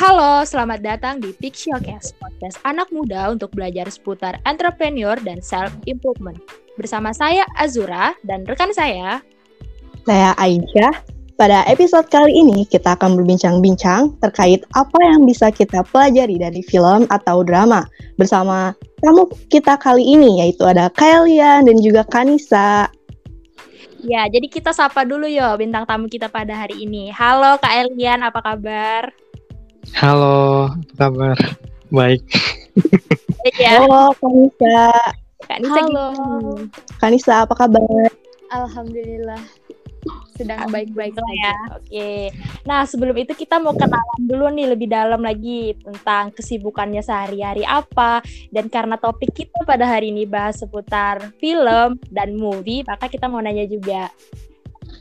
Halo, selamat datang di Pixelcast, podcast anak muda untuk belajar seputar entrepreneur dan self-improvement. Bersama saya Azura dan rekan saya. Saya Aisyah. Pada episode kali ini kita akan berbincang-bincang terkait apa yang bisa kita pelajari dari film atau drama bersama tamu kita kali ini yaitu ada Kaelian dan juga Kanisa. Ya, jadi kita sapa dulu yo bintang tamu kita pada hari ini. Halo Kak Elian, apa kabar? Halo, apa kabar? Baik. ya. Halo Kanisa. Kak Nisa Halo. gimana? Kanisa apa kabar? Alhamdulillah sedang baik-baik saja. ya. Oke. Nah, sebelum itu kita mau kenalan dulu nih lebih dalam lagi tentang kesibukannya sehari-hari apa. Dan karena topik kita pada hari ini bahas seputar film dan movie, maka kita mau nanya juga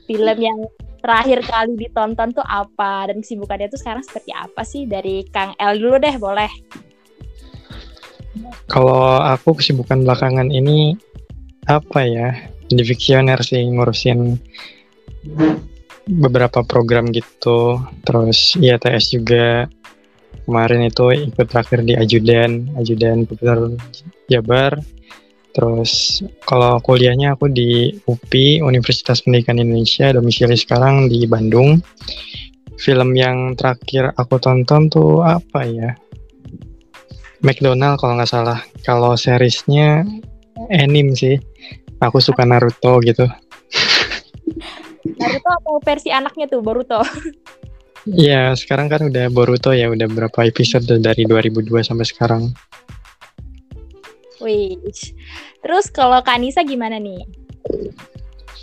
film yang terakhir kali ditonton tuh apa dan kesibukannya tuh sekarang seperti apa sih dari Kang El dulu deh boleh. Kalau aku kesibukan belakangan ini apa ya? Di Visioner sih ngurusin beberapa program gitu. Terus IATS juga kemarin itu ikut terakhir di Ajudan, Ajudan Gubernur Jabar. Terus kalau kuliahnya aku di UPI Universitas Pendidikan Indonesia, domisili sekarang di Bandung. Film yang terakhir aku tonton tuh apa ya? McDonald kalau nggak salah. Kalau seriesnya anime sih. Aku suka Naruto gitu. Naruto atau versi anaknya tuh Boruto? Iya, sekarang kan udah Boruto ya, udah berapa episode dari 2002 sampai sekarang. Wih. Terus kalau Kak Nisa gimana nih?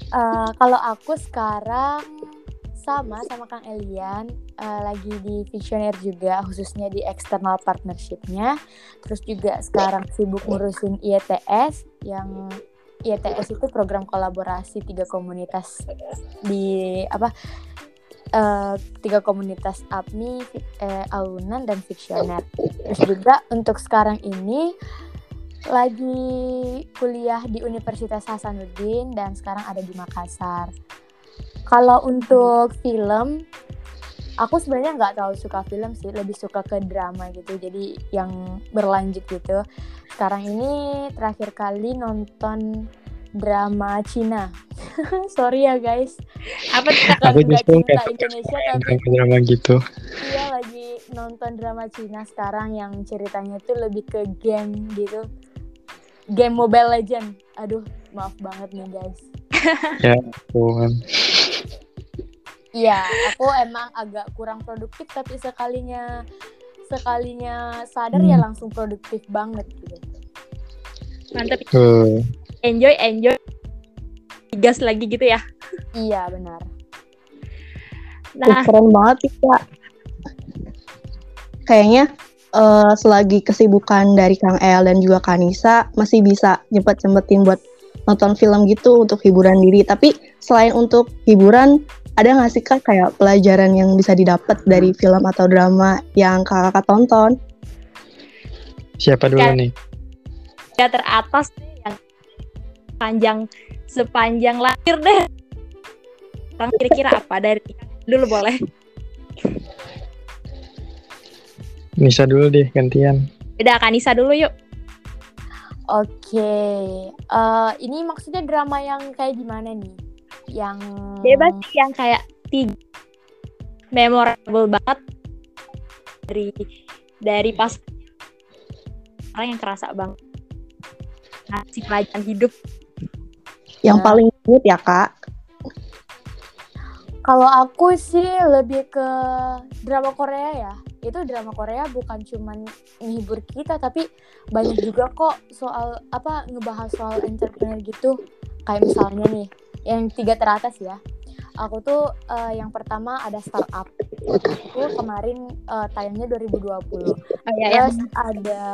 Eh, kalau aku sekarang sama sama Kang Elian eh, lagi di Visioner juga khususnya di external partnershipnya terus juga sekarang sibuk ngurusin IETS yang IETS itu program kolaborasi tiga komunitas di apa eh, tiga komunitas APMI, eh, Aunan dan Visioner terus juga untuk sekarang ini lagi kuliah di Universitas Hasanuddin dan sekarang ada di Makassar. Kalau untuk film, aku sebenarnya nggak terlalu suka film sih, lebih suka ke drama gitu. Jadi yang berlanjut gitu. Sekarang ini terakhir kali nonton drama Cina. Sorry ya guys. Apa? Aku justru nggak Indonesia tapi drama-drama gitu. Iya lagi nonton drama Cina sekarang yang ceritanya tuh lebih ke game gitu. Game Mobile Legend. Aduh, maaf banget nih guys. Ya, ampun. Iya, aku emang agak kurang produktif tapi sekalinya sekalinya sadar ya langsung produktif banget gitu. Mantap. Tuh. Enjoy, enjoy. Gas lagi gitu ya. Iya, benar. Uh, Nah, keren banget Kak. Kayaknya eh, selagi kesibukan dari Kang El dan juga Kanisa masih bisa nyempet-nyempetin buat nonton film gitu untuk hiburan diri. Tapi selain untuk hiburan, ada nggak sih Kak kayak pelajaran yang bisa didapat dari film atau drama yang kakak tonton? Siapa dulu nih? ya teratas deh yang panjang sepanjang lahir deh. Kira-kira apa dari dulu boleh. Nisa dulu deh, gantian. Udah Kanisa dulu yuk. Oke. eh ini maksudnya drama yang kayak gimana nih? Yang Bebas sih yang kayak tiga memorable banget dari dari pas orang yang kerasa banget ngasih pelajaran hidup Yang Nah. paling inget ya Kak? Kalau aku sih lebih ke drama Korea ya. Itu drama Korea bukan cuman menghibur kita tapi banyak juga kok soal apa ngebahas soal entrepreneur gitu. Kayak misalnya nih yang tiga teratas ya. Aku tuh eh, yang pertama ada startup. Itu kemarin eh, tayangnya 2020. oh, ya, ya. Terus ada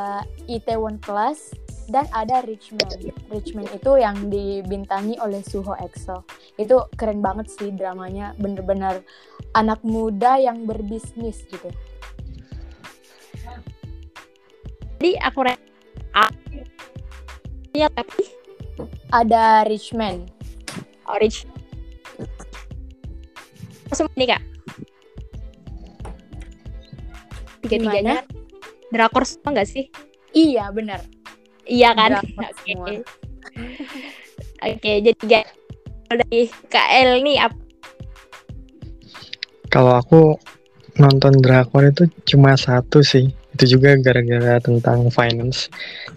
Itaewon Class dan ada Richman. Richman itu yang dibintangi oleh Suho EXO. Itu keren banget sih dramanya, bener-bener anak muda yang berbisnis gitu. Jadi aku. Iya tapi Ada Richman. orange langsung ini kak Gimana? tiga-tiganya drakor semua nggak sih? Iya benar. Iya kan? Oke. Oke, jadi guys dari KL nih apa Kalau aku nonton drakor itu cuma satu sih. Itu juga gara-gara tentang finance,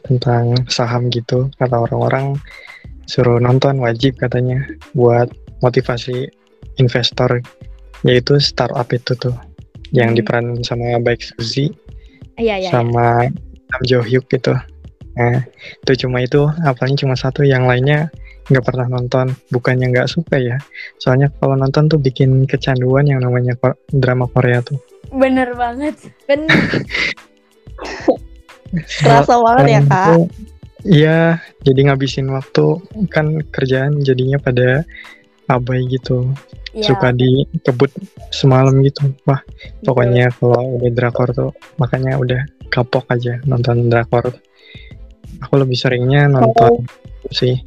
tentang saham gitu. Kata orang-orang suruh nonton wajib katanya buat motivasi investor yaitu startup itu tuh yang Hmm. diperanin sama Baek Suzy Iya, iya. iya. sama Nam Jo Hyuk gitu. Nah, itu cuma itu, apalnya cuma satu, yang lainnya nggak pernah nonton. Bukannya nggak suka ya, soalnya kalau nonton tuh bikin kecanduan yang namanya drama Korea tuh. Bener banget. Bener. Kerasa banget ya kak. Iya, jadi ngabisin waktu kan kerjaan jadinya pada abai gitu, Iya. suka dikebut semalam gitu. Wah, pokoknya kalau udah drakor tuh, makanya udah kapok aja nonton drakor. Aku lebih seringnya nonton sih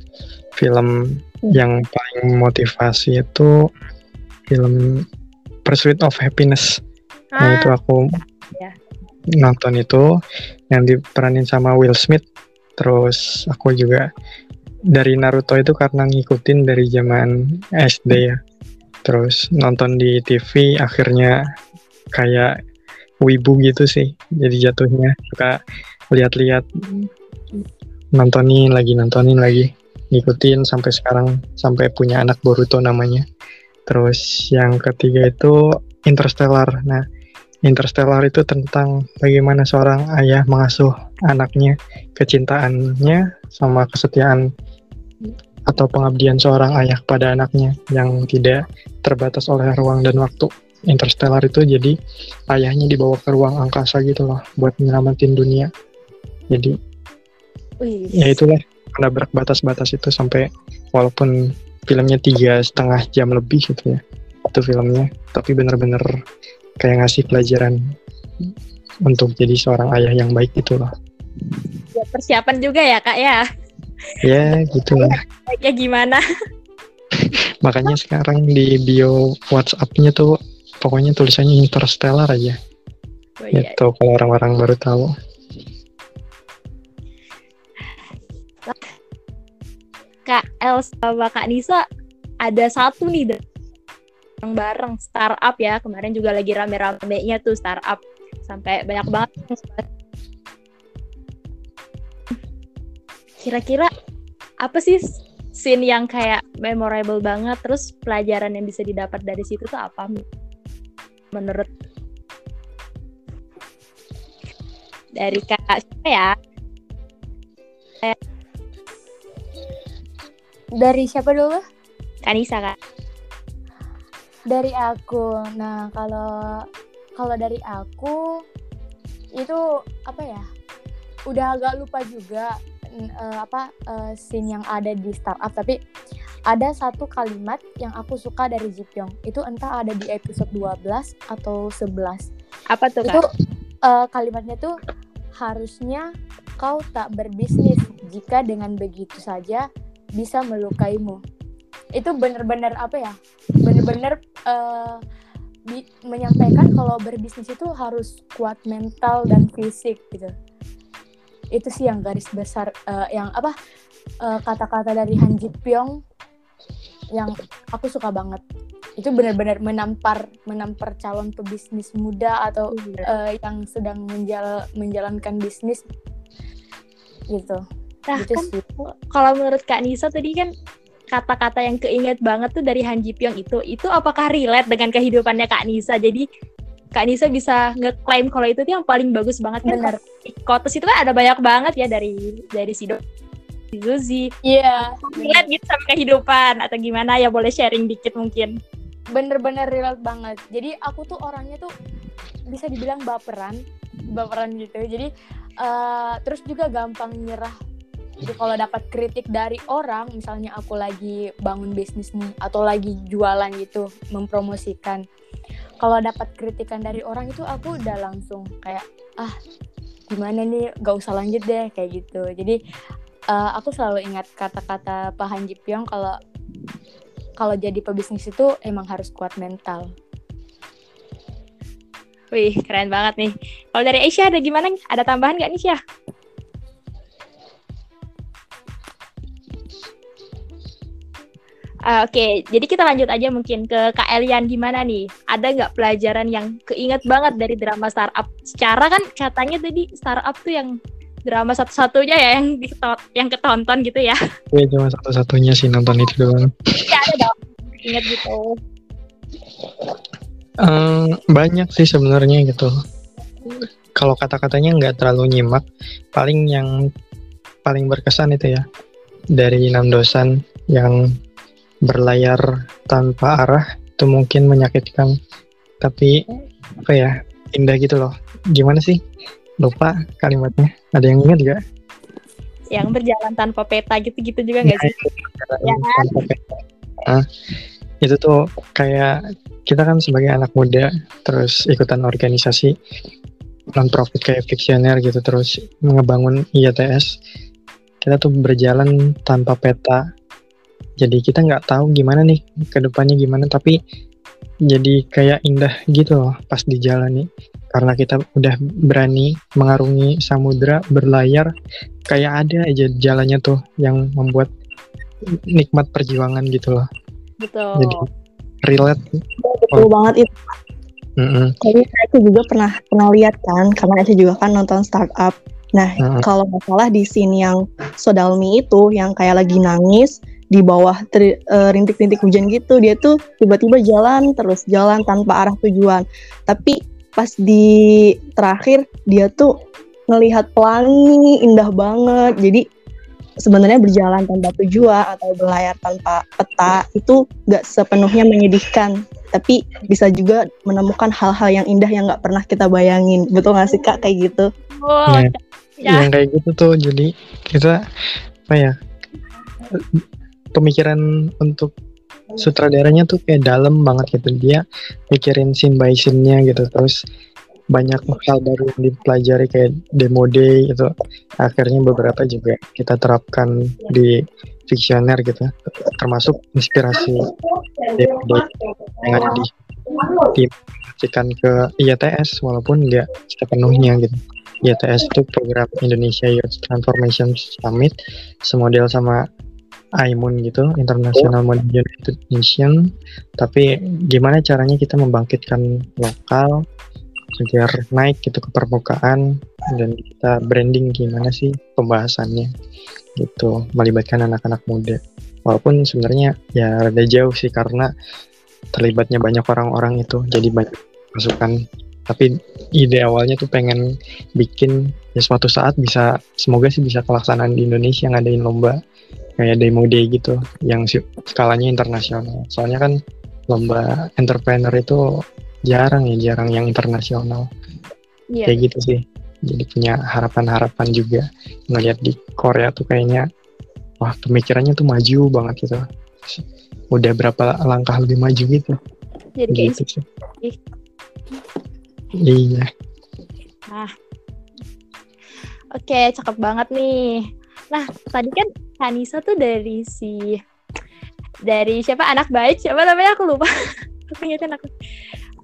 film yang paling motivasi itu film Pursuit of Happiness. Nah Ah, itu aku ya. nonton itu yang diperanin sama Will Smith. Terus aku juga dari Naruto itu karena ngikutin dari zaman SD ya. Terus nonton di TV akhirnya kayak wibu gitu sih. Jadi jatuhnya suka lihat-lihat nontonin lagi nontonin lagi ngikutin sampai sekarang sampai punya anak Boruto namanya. Terus yang ketiga itu Interstellar. Nah, Interstellar itu tentang bagaimana seorang ayah mengasuh anaknya, kecintaannya sama kesetiaan atau pengabdian seorang ayah pada anaknya yang tidak terbatas oleh ruang dan waktu. Interstellar itu jadi ayahnya dibawa ke ruang angkasa gitu loh buat menyelamatin dunia. Jadi Wih. ya itulah menabrak batas-batas itu sampai walaupun filmnya tiga setengah jam lebih gitu ya itu filmnya tapi bener-bener kayak ngasih pelajaran untuk jadi seorang ayah yang baik gitu loh Buat persiapan juga ya kak ya. ya gitulah Baiknya gimana? makanya sekarang di bio WhatsApp-nya tuh pokoknya tulisannya Interstellar aja Oh, iya. itu kalau orang-orang baru tahu Kak El sama Kak Nisa ada satu nih bareng bareng startup ya kemarin juga lagi rame-ramenya tuh startup. Sampai banyak banget kira-kira apa sih scene yang kayak memorable banget? Terus pelajaran yang bisa didapat dari situ tuh apa menurut dari kak siapa ya? Dari siapa dulu? Kanisa kak Dari aku. Nah, kalau kalau dari aku itu apa ya? Udah agak lupa juga eh, apa eh, scene yang ada di startup tapi ada satu kalimat yang aku suka dari Ji Pyong. Itu entah ada di episode 12 atau 11. apa tuh Itu eh, kalimatnya tuh harusnya kau tak berbisnis jika dengan begitu saja bisa melukaimu. Itu bener-bener apa ya? Bener-bener bi- menyampaikan kalau berbisnis itu harus kuat mental dan fisik gitu. Itu sih yang garis besar eh, yang apa eh, kata-kata dari Han Ji Pyong yang aku suka banget. Itu benar-benar menampar menampar calon pebisnis muda atau eh, yang sedang menjal- menjalankan bisnis gitu. Nah, gitu kan kalau menurut Kak Nisa tadi kan kata-kata yang keinget banget tuh dari Han Ji Pyong itu, itu apakah relate dengan kehidupannya Kak Nisa? Jadi Kak Nisa bisa ngeklaim kalau itu tuh yang paling bagus banget kan? Benar. Kotes itu kan ada banyak banget ya dari dari Sido, si Zuzi, Iya. relate gitu sama kehidupan atau gimana ya boleh sharing dikit mungkin. Bener-bener relate banget. Jadi aku tuh orangnya tuh bisa dibilang baperan, baperan gitu. Jadi eh, terus juga gampang nyerah. Jadi kalau dapat kritik dari orang, misalnya aku lagi bangun bisnis nih atau lagi jualan gitu, mempromosikan. Kalau dapat kritikan dari orang itu aku udah langsung kayak ah gimana nih, gak usah lanjut deh kayak gitu. Jadi eh, aku selalu ingat kata-kata Pak Han Ji Pyong kalau kalau jadi pebisnis itu emang harus kuat mental. Wih, keren banget nih. Kalau dari Aisyah ada gimana? Ada tambahan nggak nih, Syah? Uh, Oke, okay. jadi kita lanjut aja mungkin ke Kak Elian gimana nih? Ada nggak pelajaran yang keinget banget dari drama startup? Secara kan katanya tadi startup tuh yang drama satu-satunya ya yang yang ketonton gitu ya? Iya cuma satu-satunya sih nonton itu doang. Iya ada dong, inget gitu. Um, banyak sih sebenarnya gitu. Kalau kata-katanya nggak terlalu nyimak, paling yang paling berkesan itu ya dari enam dosan yang berlayar tanpa arah itu mungkin menyakitkan. Tapi apa ya indah gitu loh. Gimana sih? Lupa kalimatnya. Ada yang ingat gak yang berjalan tanpa peta gitu-gitu juga nggak sih? ya, kan? tanpa peta. Nah, itu tuh kayak kita kan sebagai anak muda terus ikutan organisasi non profit kayak Fictioner gitu terus ngebangun IATS kita tuh berjalan tanpa peta jadi kita nggak tahu gimana nih ke depannya gimana tapi jadi kayak indah gitu loh pas di jalan nih karena kita udah berani mengarungi samudra berlayar kayak ada aja jalannya tuh yang membuat nikmat perjuangan gitu loh betul jadi relate betul oh. banget itu mm-hmm. jadi saya juga pernah pernah lihat kan karena saya juga kan nonton startup nah mm-hmm. kalau masalah di scene yang Sodalmi itu yang kayak lagi nangis di bawah uh, rintik-rintik hujan gitu dia tuh tiba-tiba jalan terus jalan tanpa arah tujuan. Tapi pas di terakhir dia tuh ngelihat pelangi indah banget. Jadi sebenarnya berjalan tanpa tujuan atau berlayar tanpa peta itu gak sepenuhnya menyedihkan. Tapi bisa juga menemukan hal-hal yang indah yang nggak pernah kita bayangin. Betul gak sih kak? Kayak gitu. Oh, ya, ya. yang kayak gitu tuh jadi kita apa ya pemikiran untuk sutradaranya tuh kayak dalam banget gitu. Dia mikirin scene by scene-nya gitu terus banyak hal baru yang dipelajari kayak demo day itu akhirnya beberapa juga kita terapkan di Fictioner gitu termasuk inspirasi demo day yang ada di diaplikasikan ke IATS walaupun nggak sepenuhnya gitu. IATS itu program Indonesia Youth Transformation Summit semodel sama IMUN gitu, International oh. Modern United Nation. Tapi gimana caranya kita membangkitkan lokal agar naik gitu ke permukaan dan kita branding gimana sih pembahasannya gitu melibatkan anak-anak muda walaupun sebenarnya ya rada jauh sih karena terlibatnya banyak orang-orang itu jadi banyak masukan tapi ide awalnya tuh pengen bikin ya suatu saat bisa semoga sih bisa pelaksanaan di Indonesia ngadain lomba kayak demo day gitu yang skalanya internasional. Soalnya kan lomba entrepreneur itu jarang ya, jarang yang internasional. Yeah. Kayak gitu sih. Jadi punya harapan-harapan juga ngelihat di Korea tuh kayaknya wah pemikirannya tuh maju banget gitu. Udah berapa langkah lebih maju gitu. Jadi gitu sih. Iya. Nah. Oke, cakep banget nih. Nah, tadi kan Kanisa tuh dari si dari siapa? Anak baik? Siapa namanya? Aku lupa. Aku ingetin aku.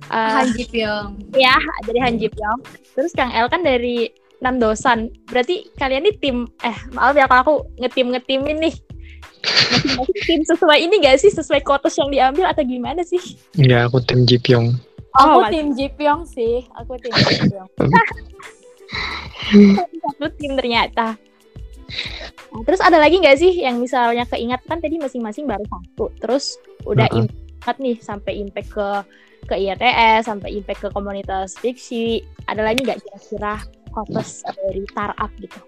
Uh, Han Ji Pyong. ya dari Han Ji Pyong. Terus Kang El kan dari enam dosan berarti kalian nih tim eh maaf ya kalau aku ngetim ngetimin nih. Masing tim sesuai ini gak sih? Sesuai kotos yang diambil atau gimana sih? Enggak aku tim Ji Pyong. Aku oh, tim Ji Pyong sih. Aku tim Ji Pyong. Satu tim ternyata Nah, terus ada lagi nggak sih yang misalnya keingat kan tadi masing-masing baru satu, terus udah uh -huh. impact nih sampai impact ke ke IATS, sampai impact ke komunitas fiksi. Ada lagi nggak kira-kira kotes dari startup gitu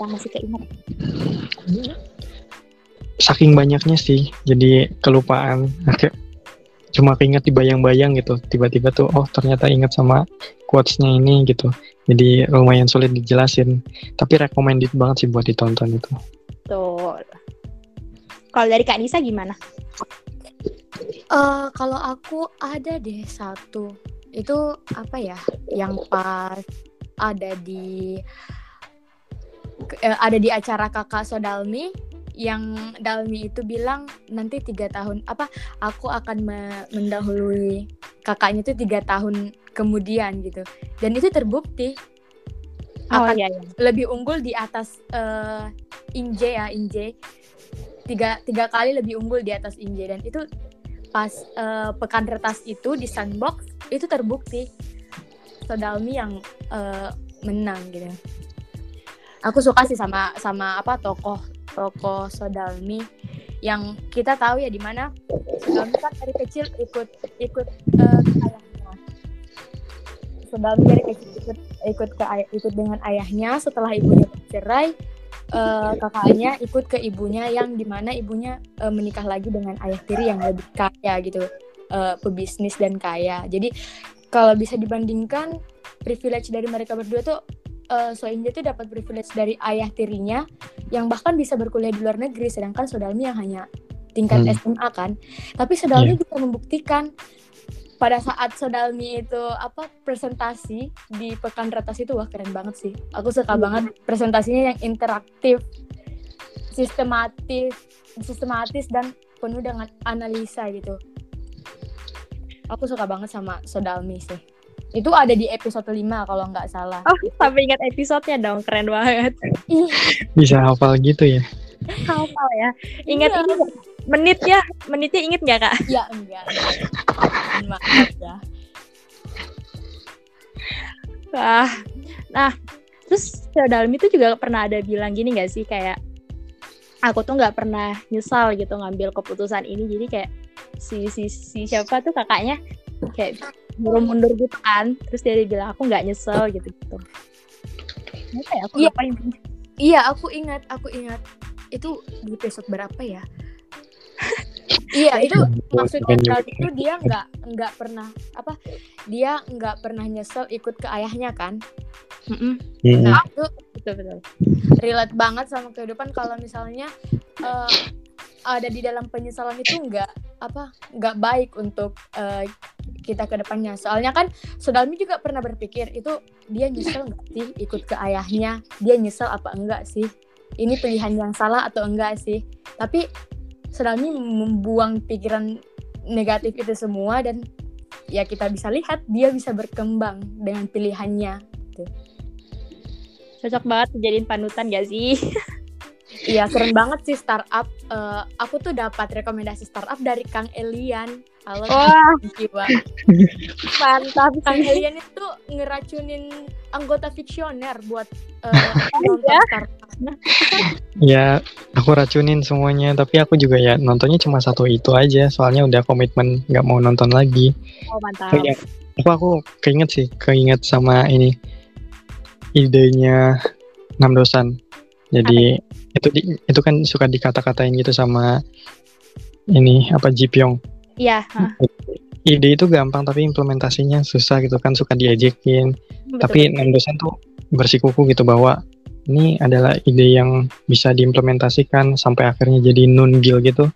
yang masih keinget? Saking banyaknya sih, jadi kelupaan. Cuma keinget di bayang-bayang gitu. Tiba-tiba tuh, oh ternyata ingat sama quotes-nya ini gitu jadi lumayan sulit dijelasin. Tapi recommended banget sih buat ditonton itu. Tuh kalau dari kak Nisa gimana? Uh, kalau aku ada deh satu. Itu apa ya? Yang pas ada di uh, ada di acara kakak Sodalmi yang Dalmi itu bilang nanti tiga tahun apa aku akan me mendahului kakaknya itu tiga tahun kemudian gitu. Dan itu terbukti Oh akan iya, iya. lebih unggul di atas eh, Inje ya Inje. Tiga tiga kali lebih unggul di atas Inje. Dan itu pas eh, pekan retas itu di sandbox itu terbukti Sodalmi yang eh, menang gitu. Aku suka sih sama sama apa tokoh tokoh Sodalmi yang kita tahu ya di mana Sodalmi kan dari kecil ikut ikut eh, kecil ikut ikut ke ikut dengan ayahnya setelah ibunya bercerai eh, kakaknya ikut ke ibunya yang di mana ibunya eh, menikah lagi dengan ayah tiri yang lebih kaya gitu eh, pebisnis dan kaya. Jadi kalau bisa dibandingkan privilege dari mereka berdua tuh eh, Soinja tuh dapat privilege dari ayah tirinya yang bahkan bisa berkuliah di luar negeri sedangkan Sodalmi yang hanya tingkat Hmm. SMA kan. Tapi Sodalmi bisa membuktikan pada saat Sodalmi itu apa presentasi di pekan retas itu wah keren banget sih aku suka Iya. banget presentasinya yang interaktif sistematis sistematis dan penuh dengan analisa gitu aku suka banget sama Sodalmi sih itu ada di episode 5 kalau nggak salah Oh, sampai ingat episodenya dong, keren banget. Bisa hafal gitu ya. Hafal ya. Ingat Iya. ini nggak? menit ya, menitnya inget nggak kak? ya enggak maaf ya Wah, nah terus Dalmi itu juga pernah ada bilang gini nggak sih kayak aku tuh nggak pernah nyesal gitu ngambil keputusan ini jadi kayak si si si siapa tuh kakaknya kayak mundur mundur gitu kan terus dia bilang aku nggak nyesel gitu gitu. Apa ya aku Iya. intinya. Iya, aku ingat, aku ingat. Itu di episode berapa ya? Iya, itu maksudnya Bukan Dalmi itu dia nggak nggak pernah apa? Dia nggak pernah nyesel ikut ke ayahnya kan? Mm-mm, Hmm. Nah, itu betul betul. relate banget sama kehidupan kalau misalnya eh, ada di dalam penyesalan itu nggak apa nggak baik untuk eh, kita ke depannya soalnya kan Sodalmi juga pernah berpikir itu dia nyesel nggak sih ikut ke ayahnya dia nyesel apa enggak sih ini pilihan yang salah atau enggak sih tapi Sodalmi membuang pikiran negatif itu semua dan ya kita bisa lihat dia bisa berkembang dengan pilihannya Cocok banget dijadiin panutan gak sih? Iya keren banget sih startup. Eh, aku tuh dapat rekomendasi startup dari Kang Elian. Halo Wah, jiwa. mantap Kang. Elian itu ngeracunin anggota fiksioner buat eh, nonton Ya? startup. Ya, aku racunin semuanya, tapi aku juga ya nontonnya cuma satu itu aja, soalnya udah komitmen nggak mau nonton lagi. Oh, mantap. Oh iya, aku aku keinget sih, keinget sama ini idenya enam dosan. Jadi itu di, itu kan suka dikata-katain gitu sama ini apa Jipyong. Iya, hah, Ide itu gampang tapi implementasinya susah gitu kan suka diejekin. betul. Tapi enam dosen tuh bersikuku gitu bahwa ini adalah ide yang bisa diimplementasikan sampai akhirnya jadi nungil gitu.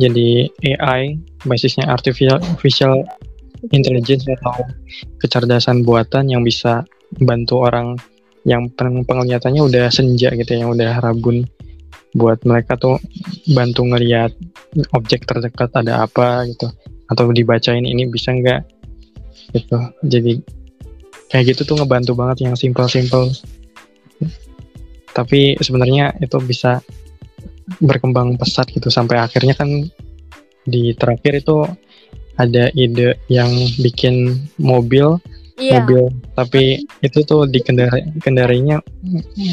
Jadi AI basisnya artificial artificial intelligence atau kecerdasan buatan yang bisa bantu orang yang peng- penglihatannya udah senja gitu yang udah rabun buat mereka tuh bantu ngelihat objek terdekat ada apa gitu atau dibacain ini bisa nggak gitu. Jadi kayak gitu tuh ngebantu banget yang simple-simple tapi sebenarnya itu bisa berkembang pesat gitu sampai akhirnya kan di terakhir itu ada ide yang bikin mobil Iya. mobil tapi itu tuh dikendara kendarinya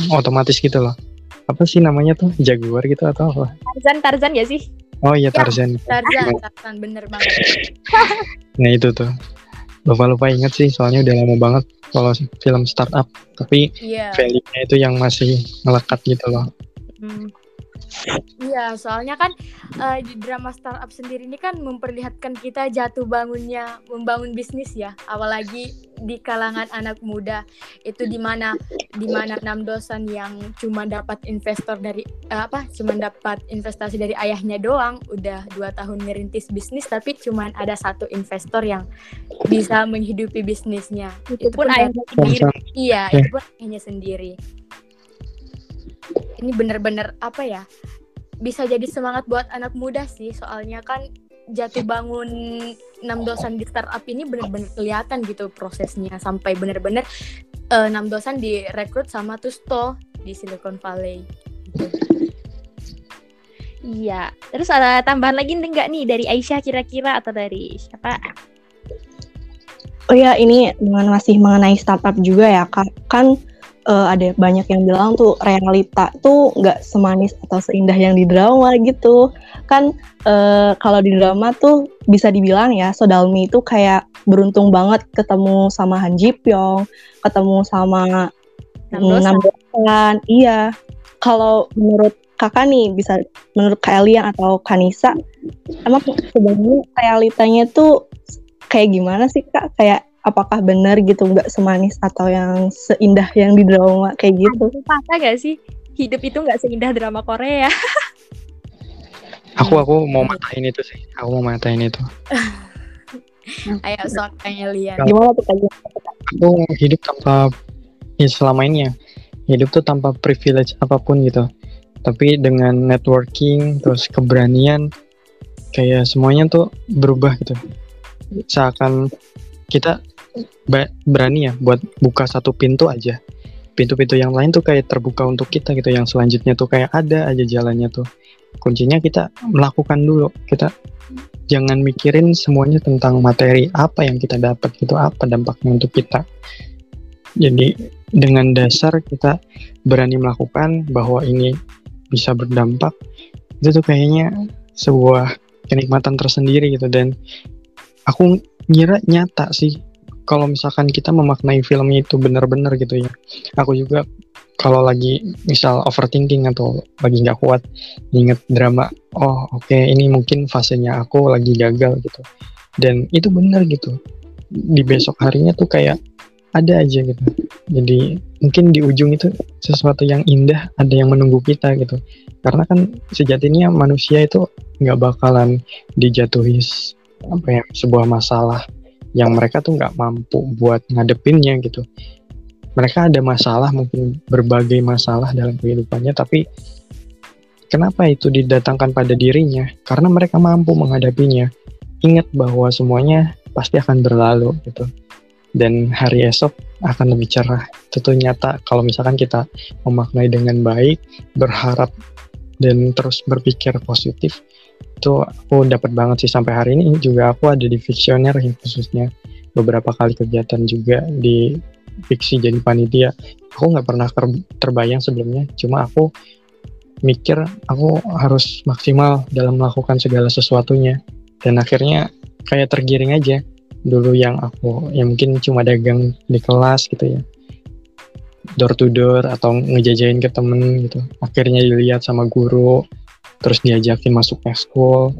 otomatis gitu loh apa sih namanya tuh Jaguar gitu atau apa Tarzan, Tarzan gak sih? oh iya Ya. Tarzan Tarzan, Tarzan bener banget. nah itu tuh lupa-lupa inget sih soalnya udah lama banget kalau film startup tapi Iya. value-nya itu yang masih ngelekat gitu loh Hmm. Iya, soalnya kan eh, di drama startup sendiri ini kan memperlihatkan kita jatuh bangunnya membangun bisnis ya, apalagi di kalangan anak muda itu di mana di mana enam dosen yang cuma dapat investor dari eh, apa, cuma dapat investasi dari ayahnya doang, udah dua tahun ngerintis bisnis tapi cuma ada satu investor yang bisa menghidupi bisnisnya. Itu pun pun ayahnya sendiri. Iya, Ya. itu pun hanya sendiri. Ini bener-bener apa ya? Bisa jadi semangat buat anak muda sih, soalnya kan jatuh bangun enam dosan di startup ini benar-benar kelihatan gitu prosesnya sampai benar-benar uh, enam dosan direkrut sama Tusto di Silicon Valley. Iya. Terus ada tambahan lagi enggak nih dari Aisyah kira-kira atau dari siapa? Oh ya, ini dengan masih mengenai startup juga ya, Kak. Kan uh, ada banyak yang bilang tuh realita tuh nggak semanis atau seindah yang di drama gitu. Kan uh, kalau di drama tuh bisa dibilang ya, Sodalmi itu kayak beruntung banget ketemu sama Han Ji Pyong, ketemu sama Nam Dosan. Iya. Kalau menurut kakak nih bisa menurut Kak Elian atau Kanisa emang sebenarnya realitanya tuh kayak gimana sih kak kayak apakah benar gitu nggak semanis atau yang seindah yang di drama kayak gitu? Patah gak sih? Hidup itu nggak seindah drama Korea. Aku aku mau matahin itu sih. Aku mau matahin itu. Ayo sok Elian gimana tuh kayak aku hidup tanpa ya selama ini ya. Hidup tuh tanpa privilege apa pun gitu. Tapi dengan networking terus keberanian kayak semuanya tuh berubah gitu. Seakan kita berani ya buat buka satu pintu aja. Pintu-pintu yang lain tuh kayak terbuka untuk kita gitu. Yang selanjutnya tuh kayak ada aja jalannya tuh. Kuncinya kita melakukan dulu. Kita jangan mikirin semuanya tentang materi apa yang kita dapat gitu apa dampaknya untuk kita. Jadi dengan dasar kita berani melakukan bahwa ini bisa berdampak itu tuh kayaknya sebuah kenikmatan tersendiri gitu. Dan aku ngira nyata sih kalau misalkan kita memaknai film itu benar-benar gitu ya. Aku juga kalau lagi misal overthinking atau lagi nggak kuat inget drama oh oke okay, ini mungkin fasenya aku lagi gagal gitu. Dan itu benar gitu. Di besok harinya tuh kayak ada aja gitu. Jadi mungkin di ujung itu sesuatu yang indah ada yang menunggu kita gitu. Karena kan sejatinya manusia itu nggak bakalan dijatuhi apa ya sebuah masalah yang mereka tuh nggak mampu buat ngadepinnya gitu. Mereka ada masalah mungkin berbagai masalah dalam kehidupannya tapi kenapa itu didatangkan pada dirinya? Karena mereka mampu menghadapinya. Ingat bahwa semuanya pasti akan berlalu gitu. Dan hari esok akan lebih cerah. Tentu nyata kalau misalkan kita memaknai dengan baik, berharap dan terus berpikir positif, itu aku dapat banget sih sampai hari ini. Juga aku ada di Visioner ya khususnya beberapa kali kegiatan juga di fiksi jadi panitia. Aku nggak pernah terbayang sebelumnya, cuma aku mikir aku harus maksimal dalam melakukan segala sesuatunya. Dan akhirnya kayak tergiring aja. Dulu yang aku yang mungkin cuma dagang di kelas gitu ya. Door to door atau ngejajain ke temen gitu. Akhirnya dilihat sama guru terus diajakin masuk school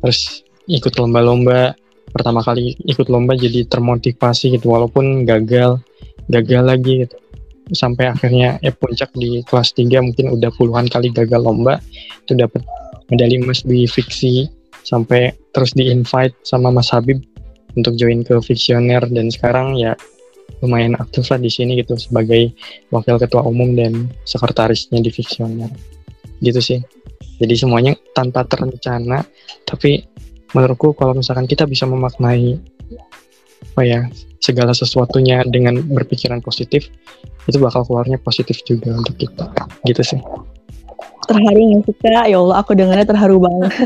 terus ikut lomba-lomba. Pertama kali ikut lomba jadi termotivasi gitu walaupun gagal gagal lagi gitu. Sampai akhirnya eh puncak di kelas 3 mungkin udah puluhan kali gagal lomba itu dapat medali emas di fiksi. Sampai terus di invite sama Mas Habib untuk join ke Visioner dan sekarang ya lumayan aktif lah di sini gitu sebagai wakil ketua umum dan sekretarisnya di Visioner gitu sih jadi semuanya tanpa terencana. Tapi menurutku kalau misalkan kita bisa memaknai apa ya segala sesuatunya dengan berpikiran positif itu bakal keluarnya positif juga untuk kita. Gitu sih. Terharu nggak sih kak? Ya Allah aku dengarnya terharu banget.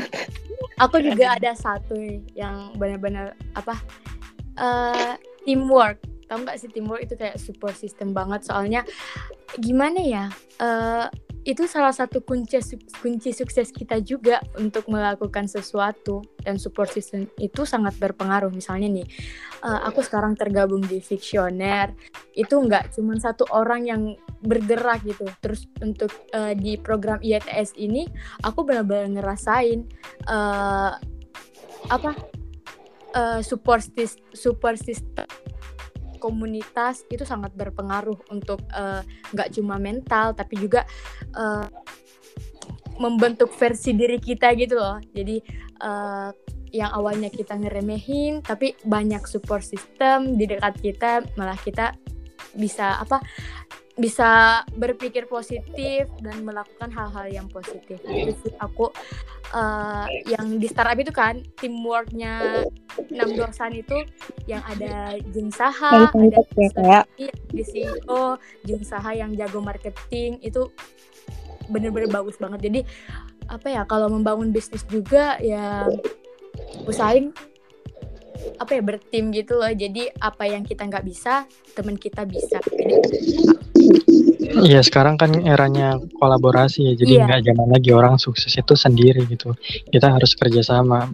Aku juga ada satu yang benar-benar apa uh, teamwork. Tau nggak sih teamwork itu kayak support system banget. Soalnya gimana ya uh, itu salah satu kunci kunci sukses kita juga untuk melakukan sesuatu dan support system itu sangat berpengaruh. Misalnya nih uh, aku sekarang tergabung di Fictioner itu nggak cuma satu orang yang bergerak gitu. Terus untuk uh, di program IETS ini aku benar-benar ngerasain uh, apa uh, support support system komunitas itu sangat berpengaruh untuk eh, nggak uh, cuma mental tapi juga uh, membentuk versi diri kita gitu loh. Jadi uh, yang awalnya kita ngeremehin tapi banyak support system di dekat kita malah kita bisa apa bisa berpikir positif dan melakukan hal-hal yang positif. Itu sih aku uh, yang di startup itu kan teamworknya enam dosan itu yang ada Jeng Saha ada ya, di CEO Jeng Saha yang jago marketing itu bener-bener bagus banget. Jadi apa ya kalau membangun bisnis juga ya usahain apa ya bertim gitu loh. Jadi apa yang kita nggak bisa teman kita bisa. Iya sekarang kan eranya kolaborasi ya. Jadi iya. nggak zaman lagi orang sukses itu sendiri gitu. Kita harus kerjasama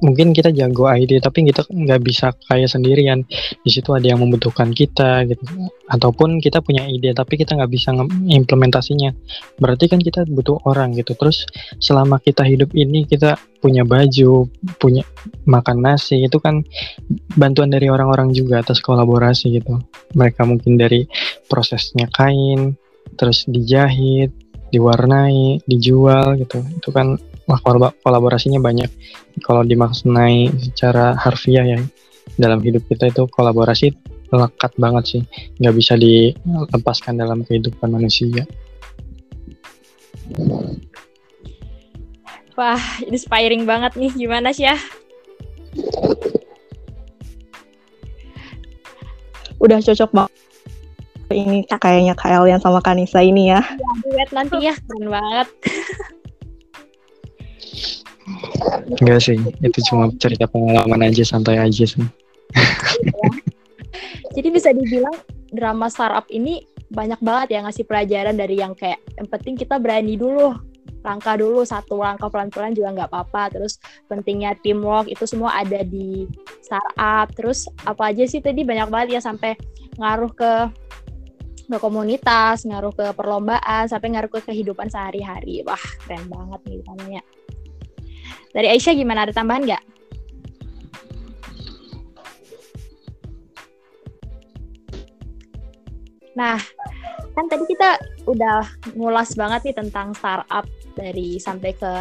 mungkin kita jago ide tapi kita nggak bisa kayak sendirian. Di situ ada yang membutuhkan kita gitu. Ataupun kita punya ide tapi kita nggak bisa implementasinya. Berarti kan kita butuh orang gitu. Terus selama kita hidup ini kita punya baju punya makan nasi itu kan bantuan dari orang-orang juga atas kolaborasi gitu. Mereka mungkin dari prosesnya kain terus dijahit diwarnai dijual gitu. Itu kan wah kolaborasinya banyak. Kalau dimaknai secara harfiah ya dalam hidup kita itu kolaborasi lekat banget sih. Nggak bisa dilepaskan dalam kehidupan manusia. Wah inspiring banget nih. Gimana sih ya? Udah cocok banget. Ini kayaknya KL yang sama Kanisa ini ya. Ya, duet nanti ya, keren banget. Enggak sih, itu cuma cerita pengalaman aja, santai aja sih. Jadi bisa dibilang drama startup ini banyak banget ya ngasih pelajaran dari yang kayak yang penting kita berani dulu langkah dulu satu langkah pelan-pelan juga nggak apa-apa. Terus pentingnya teamwork itu semua ada di startup. Terus apa aja sih tadi? Banyak banget ya sampai ngaruh ke ke komunitas ngaruh ke perlombaan sampai ngaruh ke kehidupan sehari-hari. Wah keren banget nih namanya dari Aisyah gimana? Ada tambahan nggak? Nah, kan tadi kita udah ngulas banget nih tentang startup dari sampai ke